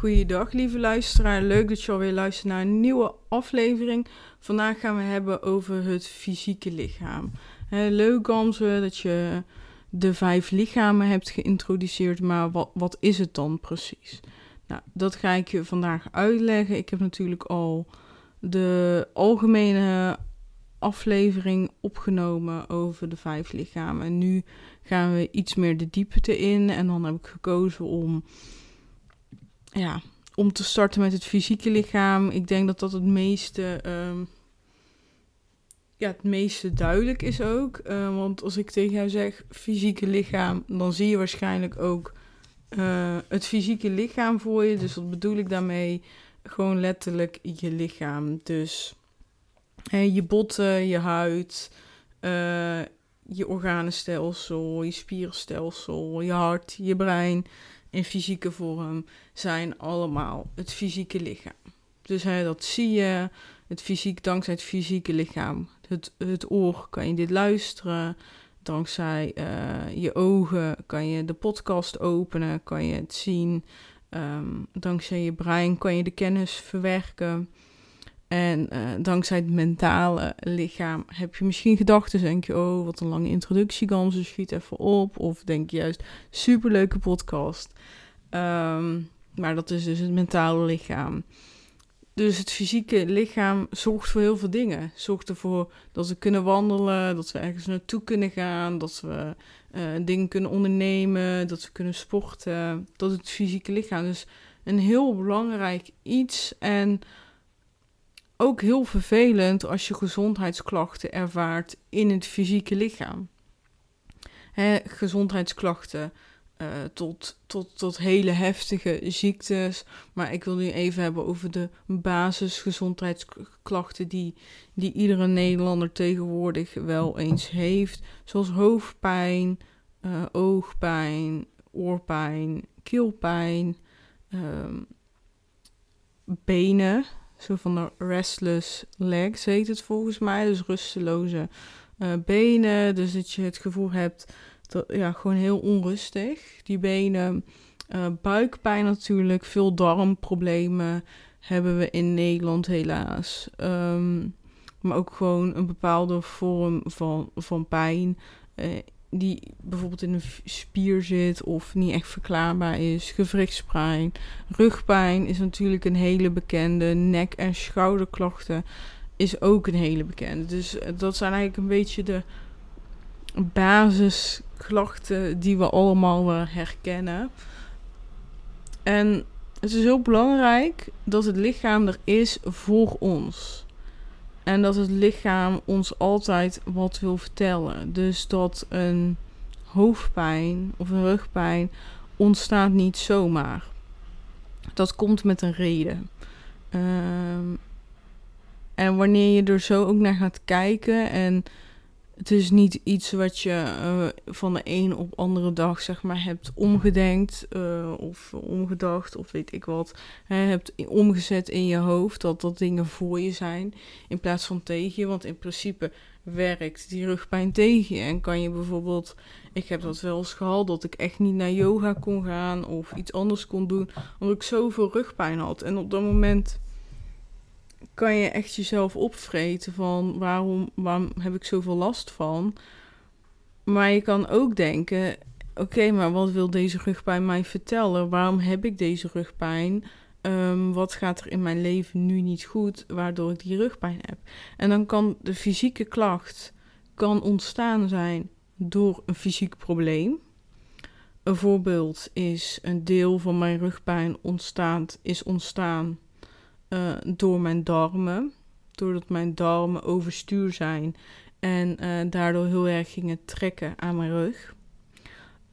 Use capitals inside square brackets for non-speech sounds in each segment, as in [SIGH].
Goeiedag, lieve luisteraar. Leuk dat je alweer luistert naar een nieuwe aflevering. Vandaag gaan we hebben over het fysieke lichaam. Leuk, Gamze, dat je de vijf lichamen hebt geïntroduceerd, maar wat, wat is het dan precies? Nou, dat ga ik je vandaag uitleggen. Ik heb natuurlijk al de algemene aflevering opgenomen over de vijf lichamen. En nu gaan we iets meer de diepte in. En dan heb ik gekozen om, ja, om te starten met het fysieke lichaam. Ik denk dat dat het meeste, ehm, ja, het meeste duidelijk is ook. Uh, want als ik tegen jou zeg fysieke lichaam, dan zie je waarschijnlijk ook uh, het fysieke lichaam voor je. Dus wat bedoel ik daarmee? Gewoon letterlijk je lichaam. Dus je botten, je huid, uh, je organenstelsel, je spierenstelsel, je hart, je brein in fysieke vorm zijn allemaal het fysieke lichaam. Dus hè, dat zie je, het fysiek, dankzij het fysieke lichaam. Het, het oor kan je dit luisteren. Dankzij uh, je ogen kan je de podcast openen, kan je het zien. Um, dankzij je brein kan je de kennis verwerken. En uh, dankzij het mentale lichaam heb je misschien gedachten. Denk je, oh, wat een lange introductie, Gamze, schiet even op. Of denk je juist, superleuke podcast. Um, maar dat is dus het mentale lichaam. Dus het fysieke lichaam zorgt voor heel veel dingen. Zorgt ervoor dat we kunnen wandelen, dat we ergens naartoe kunnen gaan, dat we uh, dingen kunnen ondernemen, dat we kunnen sporten. Dat is het fysieke lichaam. Dus een heel belangrijk iets. En ook heel vervelend als je gezondheidsklachten ervaart in het fysieke lichaam. Gezondheidsklachten uh, tot, tot, tot hele heftige ziektes. Maar ik wil nu even hebben over de basisgezondheidsklachten die, die iedere Nederlander tegenwoordig wel eens heeft. Zoals hoofdpijn, uh, oogpijn, oorpijn, keelpijn, uh, benen zo van de restless legs heet het volgens mij. Dus rusteloze uh, benen. Dus dat je het gevoel hebt dat ja, gewoon heel onrustig. Die benen. Uh, buikpijn natuurlijk. Veel darmproblemen hebben we in Nederland helaas. Um, maar ook gewoon een bepaalde vorm van, van pijn. Uh, die bijvoorbeeld in een spier zit of niet echt verklaarbaar is. Gewrichtspijn. Rugpijn is natuurlijk een hele bekende. Nek- en schouderklachten is ook een hele bekende. Dus eh, dat zijn eigenlijk een beetje de basisklachten die we allemaal herkennen. En het is heel belangrijk dat het lichaam er is voor ons. En dat het lichaam ons altijd wat wil vertellen. Dus dat een hoofdpijn of een rugpijn ontstaat niet zomaar. Dat komt met een reden. Um, en wanneer je er zo ook naar gaat kijken en het is niet iets wat je uh, van de een op andere dag zeg maar hebt omgedenkt uh, of omgedacht of weet ik wat. Hè, hebt omgezet in je hoofd dat dat dingen voor je zijn in plaats van tegen je. Want in principe werkt die rugpijn tegen je. En kan je bijvoorbeeld, ik heb dat wel eens gehad dat ik echt niet naar yoga kon gaan of iets anders kon doen omdat ik zoveel rugpijn had. En op dat moment kan je echt jezelf opvreten van waarom, waarom heb ik zoveel last van. Maar je kan ook denken, oké, maar wat wil deze rugpijn mij vertellen? Waarom heb ik deze rugpijn? Um, wat gaat er in mijn leven nu niet goed, waardoor ik die rugpijn heb? En dan kan de fysieke klacht kan ontstaan zijn door een fysiek probleem. Een voorbeeld is een deel van mijn rugpijn ontstaat, is ontstaan uh, door mijn darmen. Doordat mijn darmen overstuur zijn en uh, daardoor heel erg gingen trekken aan mijn rug.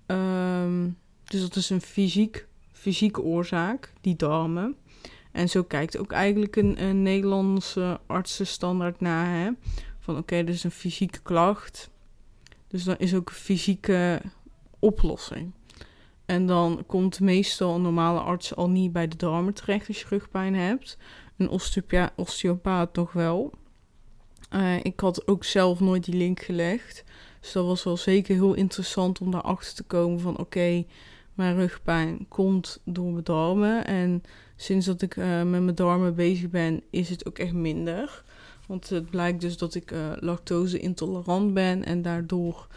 Um, dus dat is een fysiek, fysieke oorzaak, die darmen. En zo kijkt ook eigenlijk een, een Nederlandse artsenstandaard naar. Hè? Van oké, dat is een fysieke klacht. Dus dan is ook een fysieke oplossing. En dan komt meestal een normale arts al niet bij de darmen terecht als je rugpijn hebt. Een osteopaat, nog wel. Uh, ik had ook zelf nooit die link gelegd. Dus dat was wel zeker heel interessant om daarachter te komen van oké, mijn rugpijn komt door mijn darmen. En sinds dat ik uh, met mijn darmen bezig ben, is het ook echt minder. Want het blijkt dus dat ik uh, lactose intolerant ben en daardoor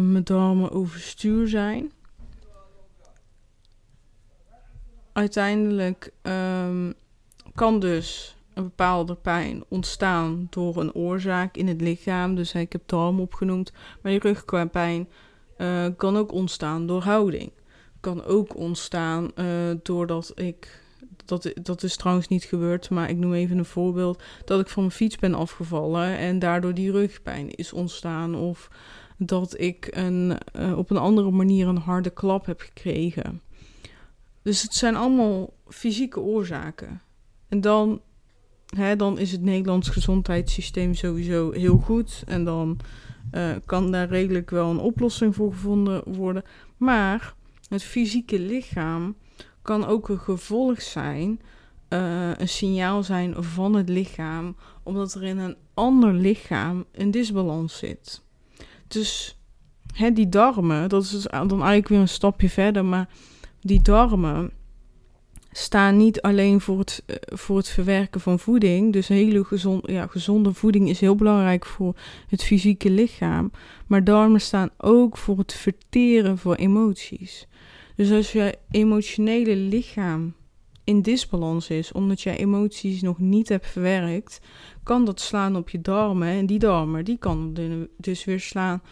mijn darmen overstuur zijn. Uiteindelijk um, kan dus een bepaalde pijn ontstaan door een oorzaak in het lichaam. Dus ik heb darm opgenoemd. Maar die rugpijn uh, kan ook ontstaan door houding. Kan ook ontstaan uh, doordat ik. Dat, dat is trouwens niet gebeurd, maar ik noem even een voorbeeld. Dat ik van mijn fiets ben afgevallen en daardoor die rugpijn is ontstaan. Of dat ik een, uh, op een andere manier een harde klap heb gekregen. Dus het zijn allemaal fysieke oorzaken. En dan, hè, dan is het Nederlands gezondheidssysteem sowieso heel goed. En dan uh, kan daar redelijk wel een oplossing voor gevonden worden. Maar het fysieke lichaam kan ook een gevolg zijn, uh, een signaal zijn van het lichaam, omdat er in een ander lichaam een disbalans zit. Dus hè, die darmen, dat is dus dan eigenlijk weer een stapje verder, maar die darmen staan niet alleen voor het, uh, voor het verwerken van voeding. Dus hele gezond, ja, gezonde voeding is heel belangrijk voor het fysieke lichaam. Maar darmen staan ook voor het verteren van emoties. Dus als je emotionele lichaam in disbalans is, omdat je emoties nog niet hebt verwerkt, kan dat slaan op je darmen. En die darmen, die kan dus weer slaan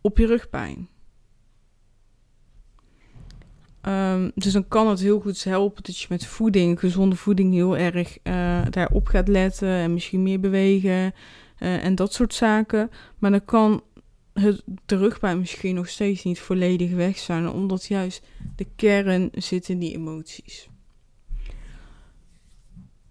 op je rugpijn. Um, dus dan kan het heel goed helpen dat je met voeding, gezonde voeding, heel erg uh, daarop gaat letten en misschien meer bewegen uh, en dat soort zaken. Maar dan kan het, de rugpijn misschien nog steeds niet volledig weg zijn, omdat juist de kern zit in die emoties.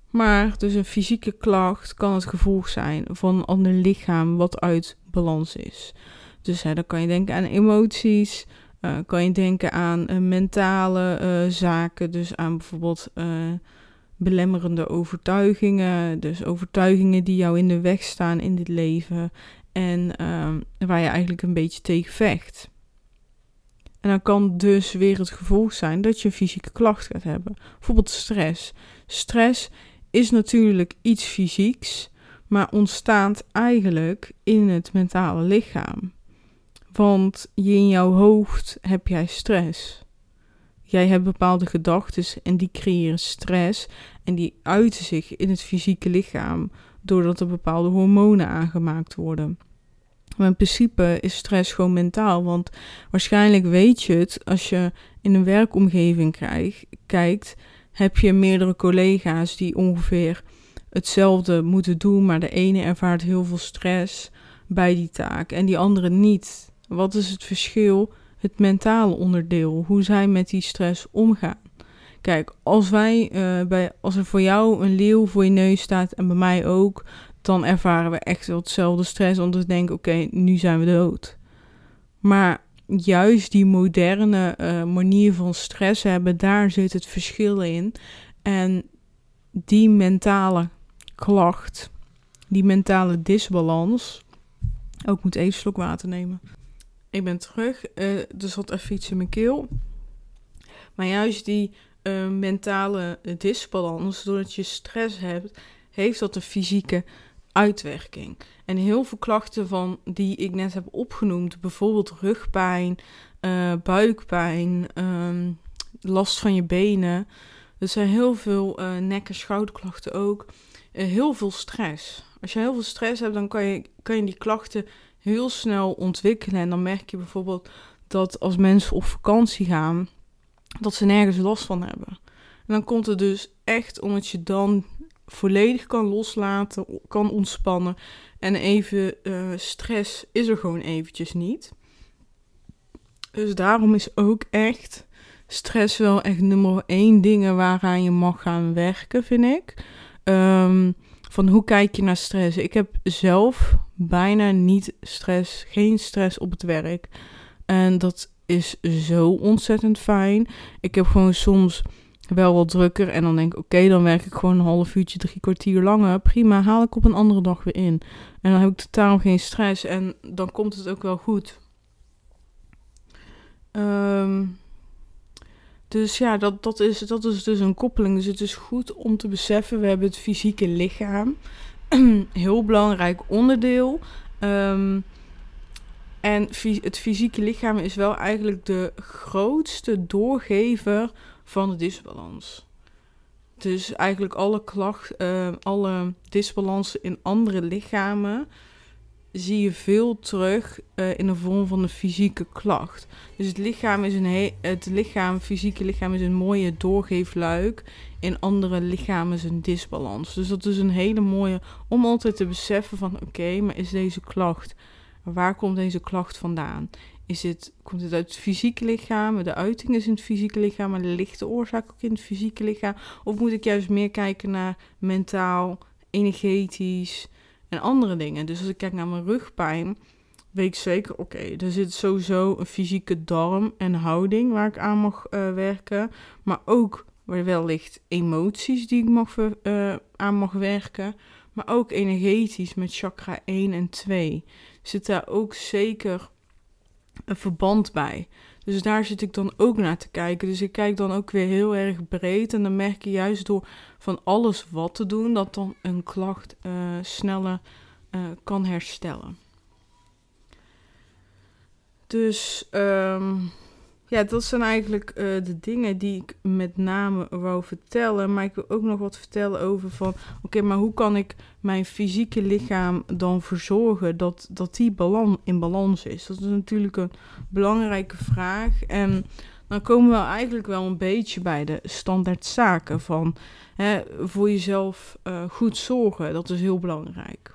Maar dus een fysieke klacht kan het gevolg zijn van een ander lichaam wat uit balans is. Dus hè, dan kan je denken aan emoties, uh, kan je denken aan uh, mentale uh, zaken, dus aan bijvoorbeeld belemmerende overtuigingen, dus overtuigingen die jou in de weg staan in dit leven en ehm, waar je eigenlijk een beetje tegen vecht. En dan kan dus weer het gevolg zijn dat je fysieke klacht gaat hebben. Bijvoorbeeld stress. Stress is natuurlijk iets fysieks, maar ontstaat eigenlijk in het mentale lichaam. Want in jouw hoofd heb jij stress. Jij hebt bepaalde gedachten en die creëren stress en die uiten zich in het fysieke lichaam doordat er bepaalde hormonen aangemaakt worden. Maar in principe is stress gewoon mentaal, want waarschijnlijk weet je het als je in een werkomgeving kijkt, heb je meerdere collega's die ongeveer hetzelfde moeten doen, maar de ene ervaart heel veel stress bij die taak en die andere niet. Wat is het verschil? Het mentale onderdeel, hoe zij met die stress omgaan. Kijk, als wij uh, bij, als er voor jou een leeuw voor je neus staat en bij mij ook, dan ervaren we echt wel hetzelfde stress. Want we denken, oké, nu zijn we dood. Maar juist die moderne uh, manier van stress hebben, daar zit het verschil in. En die mentale klacht, die mentale disbalans. Ook moet even een slok water nemen. Ik ben terug. Uh, er zat even iets in mijn keel. Maar juist die uh, mentale disbalans, doordat je stress hebt, heeft dat een fysieke uitwerking. En heel veel klachten van die ik net heb opgenoemd, bijvoorbeeld rugpijn, uh, buikpijn, um, last van je benen. Er zijn heel veel nek- en schouderklachten ook. Heel veel stress. Als je heel veel stress hebt, dan kan je, kan je die klachten heel snel ontwikkelen. En dan merk je bijvoorbeeld dat als mensen op vakantie gaan, dat ze nergens last van hebben. En dan komt het dus echt omdat je dan volledig kan loslaten, kan ontspannen. En even uh, stress is er gewoon eventjes niet. Dus daarom is ook echt stress wel echt nummer één dingen waaraan je mag gaan werken, vind ik. Um, van hoe kijk je naar stress? Ik heb zelf bijna niet stress, geen stress op het werk. En dat is zo ontzettend fijn. Ik heb gewoon soms wel wat drukker en dan denk ik, oké, dan werk ik gewoon een half uurtje, drie kwartier langer. Prima, haal ik op een andere dag weer in. En dan heb ik totaal geen stress en dan komt het ook wel goed. Um, Dus ja, dat, dat, is, dat is dus een koppeling. Dus het is goed om te beseffen, we hebben het fysieke lichaam. [CLEARS THROAT] Heel belangrijk onderdeel. Ehm, en het fysieke lichaam is wel eigenlijk de grootste doorgever van de disbalans. Dus eigenlijk alle klachten, uh, alle disbalansen in andere lichamen zie je veel terug uh, in de vorm van een fysieke klacht. Dus het lichaam is een het lichaam, fysieke lichaam is een mooie doorgeefluik. In andere lichamen is een disbalans. Dus dat is een hele mooie om altijd te beseffen van oké, maar is deze klacht, waar komt deze klacht vandaan? Is het, komt het uit het fysieke lichaam? De uiting is in het fysieke lichaam, maar ligt de oorzaak ook in het fysieke lichaam? Of moet ik juist meer kijken naar mentaal, energetisch en andere dingen? Dus als ik kijk naar mijn rugpijn, weet ik zeker, oké, er zit sowieso een fysieke darm en houding waar ik aan mag uh, werken. Maar ook wellicht emoties die ik mag, uh, aan mag werken. Maar ook energetisch met chakra 1 en 2 zit daar ook zeker een verband bij. Dus daar zit ik dan ook naar te kijken. Dus ik kijk dan ook weer heel erg breed. En dan merk je juist door van alles wat te doen, dat dan een klacht uh, sneller uh, kan herstellen. Dus um, ja, dat zijn eigenlijk uh, de dingen die ik met name wou vertellen. Maar ik wil ook nog wat vertellen over van... Oké, maar hoe kan ik mijn fysieke lichaam dan verzorgen dat, dat die balan, in balans is? Dat is natuurlijk een belangrijke vraag. En dan komen we eigenlijk wel een beetje bij de standaard zaken van... Hè, voor jezelf uh, goed zorgen, dat is heel belangrijk.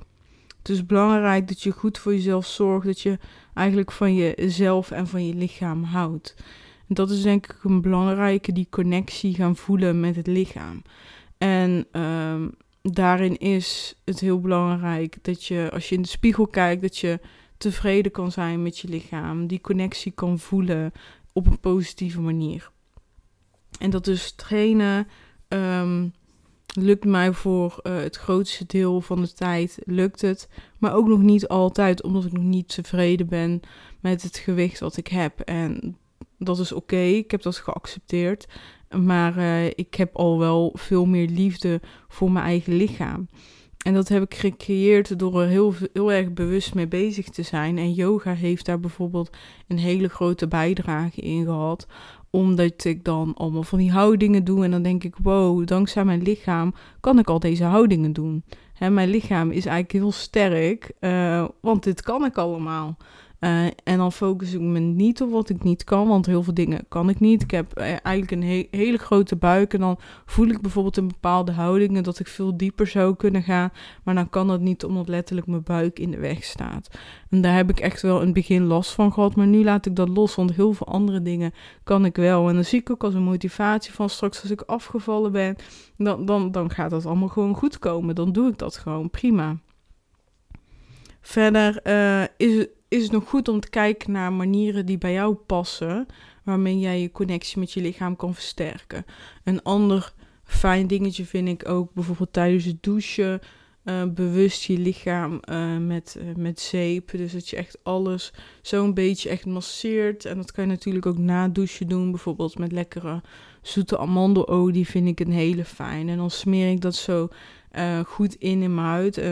Het is belangrijk dat je goed voor jezelf zorgt, dat je eigenlijk van jezelf en van je lichaam houdt. En dat is denk ik een belangrijke, die connectie gaan voelen met het lichaam. En um, daarin is het heel belangrijk dat je, als je in de spiegel kijkt, dat je tevreden kan zijn met je lichaam. Die connectie kan voelen op een positieve manier. En dat dus trainen um, lukt mij voor uh, het grootste deel van de tijd lukt het. Maar ook nog niet altijd, omdat ik nog niet tevreden ben met het gewicht wat ik heb. En dat is oké, ik heb dat geaccepteerd. Maar uh, ik heb al wel veel meer liefde voor mijn eigen lichaam. En dat heb ik gecreëerd door er heel, heel erg bewust mee bezig te zijn. En yoga heeft daar bijvoorbeeld een hele grote bijdrage in gehad omdat ik dan allemaal van die houdingen doe. En dan denk ik, wow, dankzij mijn lichaam kan ik al deze houdingen doen. Mijn lichaam is eigenlijk heel sterk, uh, want dit kan ik allemaal. Uh, en dan focus ik me niet op wat ik niet kan, want heel veel dingen kan ik niet. Ik heb eh, eigenlijk een he hele grote buik en dan voel ik bijvoorbeeld in bepaalde houdingen dat ik veel dieper zou kunnen gaan. Maar dan kan dat niet omdat letterlijk mijn buik in de weg staat. En daar heb ik echt wel in het begin last van gehad, maar nu laat ik dat los, want heel veel andere dingen kan ik wel. En dan zie ik ook als een motivatie van straks als ik afgevallen ben, dan, dan, dan gaat dat allemaal gewoon goed komen. Dan doe ik dat gewoon prima. Verder uh, is, is het nog goed om te kijken naar manieren die bij jou passen, waarmee jij je connectie met je lichaam kan versterken. Een ander fijn dingetje vind ik ook bijvoorbeeld tijdens het douchen. Uh, bewust je lichaam uh, met, uh, met zeep. Dus dat je echt alles zo'n beetje echt masseert. En dat kan je natuurlijk ook na douchen doen. Bijvoorbeeld met lekkere zoete amandelolie vind ik een hele fijn. En dan smeer ik dat zo goed in in mijn huid.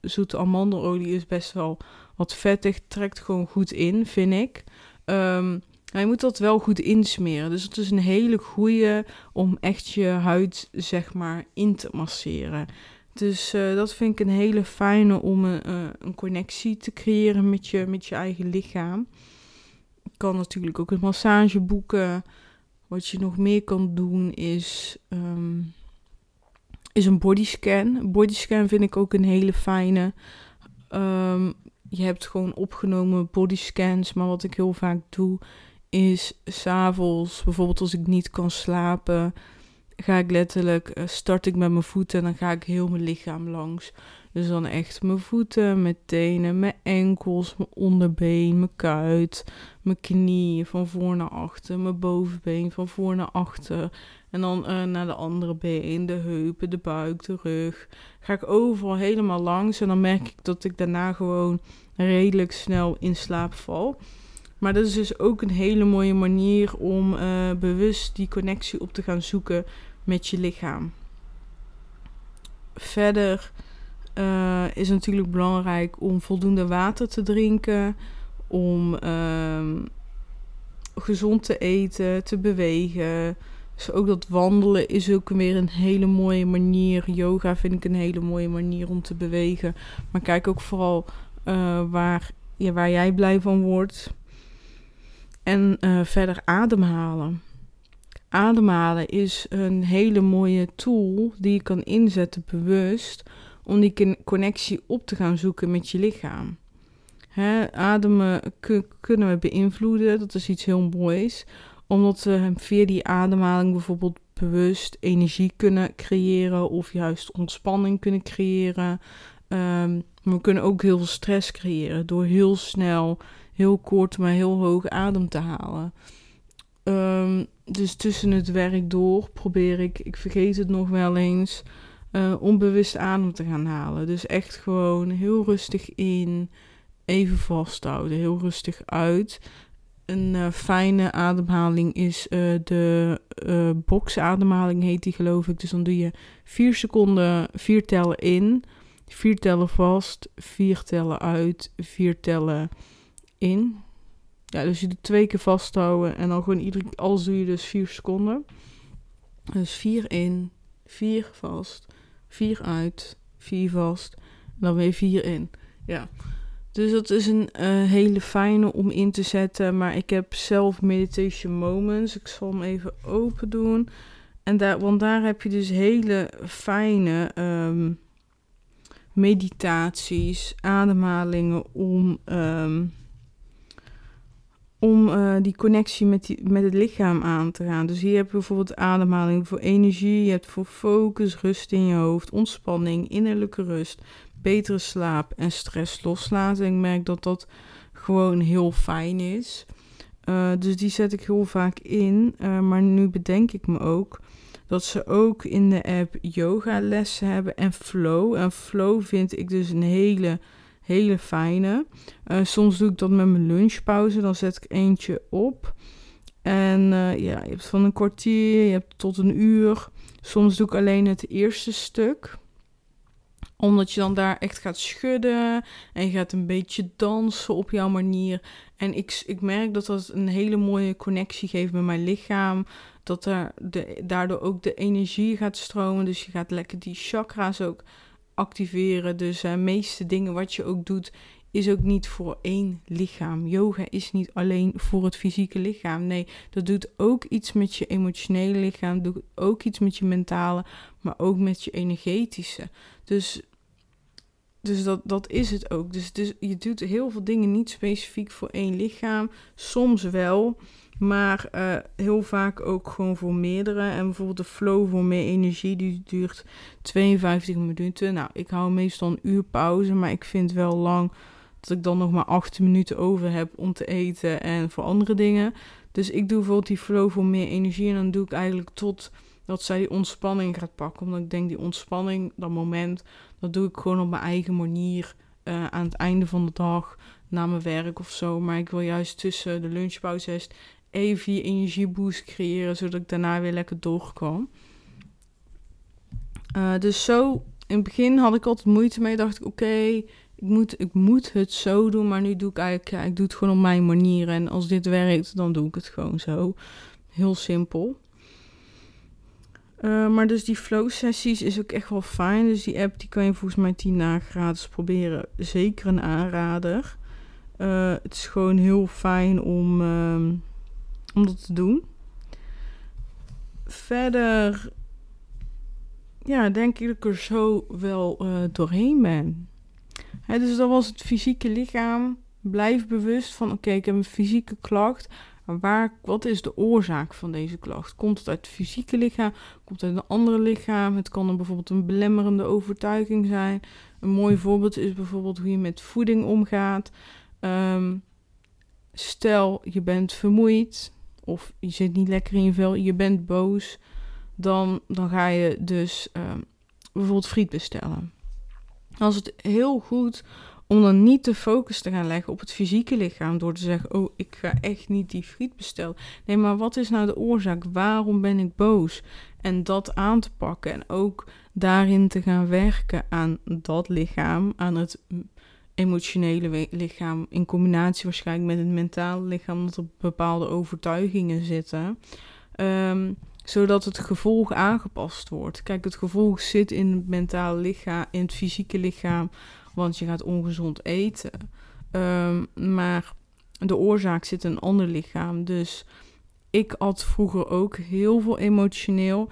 zoete amandelolie is best wel wat vettig, trekt gewoon goed in, vind ik. Um, je moet dat wel goed insmeren. Dus het is een hele goede om echt je huid, zeg maar, in te masseren. Dus uh, dat vind ik een hele fijne om een, uh, een connectie te creëren met je, met je eigen lichaam. Kan natuurlijk ook een massage boeken. Wat je nog meer kan doen is, um, is een bodyscan. Bodyscan vind ik ook een hele fijne. Um, je hebt gewoon opgenomen bodyscans. Maar wat ik heel vaak doe, is s'avonds, bijvoorbeeld als ik niet kan slapen, ga ik letterlijk, uh, start ik met mijn voeten en dan ga ik heel mijn lichaam langs. Dus dan echt mijn voeten, mijn tenen, mijn enkels, mijn onderbeen, mijn kuit, mijn knieën van voor naar achter, mijn bovenbeen van voor naar achter. En dan uh, naar de andere been, de heupen, de buik, de rug. Ga ik overal helemaal langs en dan merk ik dat ik daarna gewoon redelijk snel in slaap val. Maar dat is dus ook een hele mooie manier om uh, bewust die connectie op te gaan zoeken met je lichaam. Verder uh, is natuurlijk belangrijk om voldoende water te drinken, om uh, gezond te eten, te bewegen. Dus ook dat wandelen is ook weer een hele mooie manier. Yoga vind ik een hele mooie manier om te bewegen. Maar kijk ook vooral uh, waar, waar jij blij van wordt. En uh, verder ademhalen. Ademhalen is een hele mooie tool die je kan inzetten bewust om die connectie op te gaan zoeken met je lichaam. Ademen kunnen we beïnvloeden, dat is iets heel moois, omdat we via die ademhaling bijvoorbeeld bewust energie kunnen creëren of juist ontspanning kunnen creëren. Um, we kunnen ook heel veel stress creëren door heel snel, heel kort, maar heel hoog adem te halen. Um, dus tussen het werk door probeer ik, ik vergeet het nog wel eens, uh, onbewust adem te gaan halen. Dus echt gewoon heel rustig in, even vasthouden, heel rustig uit. Een uh, fijne ademhaling is uh, de uh, boxademhaling, heet die geloof ik. Dus dan doe je vier seconden, vier tellen in, vier tellen vast, vier tellen uit, vier tellen in. Ja, dus je doet twee keer vasthouden en dan gewoon iedere alles doe je dus vier seconden. Dus vier in, vier vast, vier uit, vier vast, en dan weer vier in. Ja. Dus dat is een uh, hele fijne om in te zetten. Maar ik heb zelf meditation moments. Ik zal hem even open doen. En daar, want daar heb je dus hele fijne um, meditaties, ademhalingen om, um, om uh, die connectie met, met het lichaam aan te gaan. Dus hier heb je bijvoorbeeld ademhaling voor energie, je hebt voor focus, rust in je hoofd, ontspanning, innerlijke rust, betere slaap en stress loslaten. Ik merk dat dat gewoon heel fijn is. Uh, dus die zet ik heel vaak in. Uh, maar nu bedenk ik me ook dat ze ook in de app yoga lessen hebben en flow. En flow vind ik dus een hele, hele fijne. Uh, soms doe ik dat met mijn lunchpauze. Dan zet ik eentje op. En ja, je hebt van een kwartier, je hebt tot een uur. Soms doe ik alleen het eerste stuk omdat je dan daar echt gaat schudden en je gaat een beetje dansen op jouw manier. En ik, ik merk dat dat een hele mooie connectie geeft met mijn lichaam. Dat er de, daardoor ook de energie gaat stromen. Dus je gaat lekker die chakra's ook activeren. Dus de uh, meeste dingen wat je ook doet, is ook niet voor één lichaam. Yoga is niet alleen voor het fysieke lichaam. Nee, dat doet ook iets met je emotionele lichaam, doet ook iets met je mentale, maar ook met je energetische. Dus, dus dat, dat is het ook. Dus, dus je doet heel veel dingen niet specifiek voor één lichaam. Soms wel, maar uh, heel vaak ook gewoon voor meerdere. En bijvoorbeeld de flow voor meer energie, die duurt 52 minuten. Nou, ik hou meestal een uur pauze, maar ik vind wel lang dat ik dan nog maar 8 minuten over heb om te eten en voor andere dingen. Dus ik doe bijvoorbeeld die flow voor meer energie. En dan doe ik eigenlijk tot dat zij die ontspanning gaat pakken. Omdat ik denk, die ontspanning, dat moment, dat doe ik gewoon op mijn eigen manier. Uh, aan het einde van de dag, na mijn werk of zo. Maar ik wil juist tussen de lunchpauzes even die energieboost creëren, zodat ik daarna weer lekker doorkom. Uh, dus zo, in het begin had ik altijd moeite mee. Dacht ik, oké, ik moet, ik moet het zo doen, maar nu doe ik eigenlijk, ja, ik doe het gewoon op mijn manier. En als dit werkt, dan doe ik het gewoon zo. Heel simpel. Uh, maar dus die flow sessies is ook echt wel fijn. Dus die app die kan je volgens mij 10 dagen gratis proberen. Zeker een aanrader. Uh, het is gewoon heel fijn om, uh, om dat te doen. Verder, ja, denk ik dat ik er zo wel uh, doorheen ben dus dat was het fysieke lichaam. Blijf bewust van: oké, ik heb een fysieke klacht. Waar, wat is de oorzaak van deze klacht? Komt het uit het fysieke lichaam? Komt het uit een andere lichaam? Het kan dan bijvoorbeeld een belemmerende overtuiging zijn. Een mooi voorbeeld is bijvoorbeeld hoe je met voeding omgaat. Um, stel, je bent vermoeid of je zit niet lekker in je vel, je bent boos. Dan, dan ga je dus um, bijvoorbeeld friet bestellen. Is het heel goed Om dan niet de focus te gaan leggen op het fysieke lichaam door te zeggen: Oh, ik ga echt niet die friet bestellen. Nee, maar wat is nou de oorzaak? Waarom ben ik boos? En dat aan te pakken en ook daarin te gaan werken aan dat lichaam, aan het emotionele lichaam, in combinatie waarschijnlijk met het mentale lichaam, dat er bepaalde overtuigingen zitten. Ehm, zodat het gevolg aangepast wordt. Kijk, het gevolg zit in het mentale lichaam, in het fysieke lichaam, want je gaat ongezond eten. Ehm, maar de oorzaak zit in een ander lichaam. Dus ik had vroeger ook heel veel emotioneel.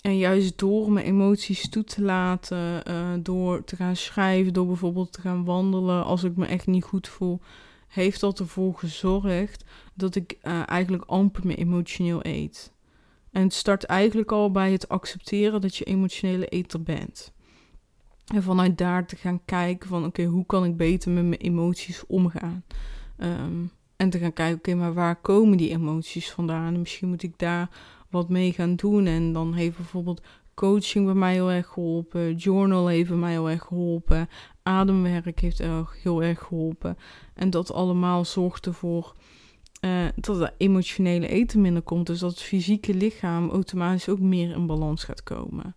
En juist door mijn emoties toe te laten, uh, door te gaan schrijven, door bijvoorbeeld te gaan wandelen als ik me echt niet goed voel, heeft dat ervoor gezorgd dat ik uh, eigenlijk amper meer emotioneel eet. En het start eigenlijk al bij het accepteren dat je emotionele eter bent. En vanuit daar te gaan kijken van oké, hoe kan ik beter met mijn emoties omgaan? Um, en te gaan kijken, oké, maar waar komen die emoties vandaan? En misschien moet ik daar wat mee gaan doen. En dan heeft bijvoorbeeld coaching bij mij heel erg geholpen. Journal heeft bij mij heel erg geholpen. Ademwerk heeft heel erg geholpen. En dat allemaal zorgt ervoor uh, dat het emotionele eten minder komt. Dus dat het fysieke lichaam automatisch ook meer in balans gaat komen.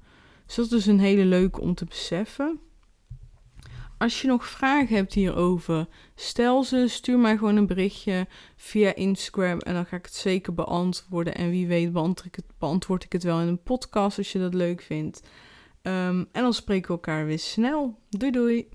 Dus dat is een hele leuke om te beseffen. Als je nog vragen hebt hierover, stel ze, stuur mij gewoon een berichtje via Instagram en dan ga ik het zeker beantwoorden. En wie weet beantwoord ik het, ik het wel in een podcast als je dat leuk vindt. Um, en dan spreken we elkaar weer snel. Doei doei!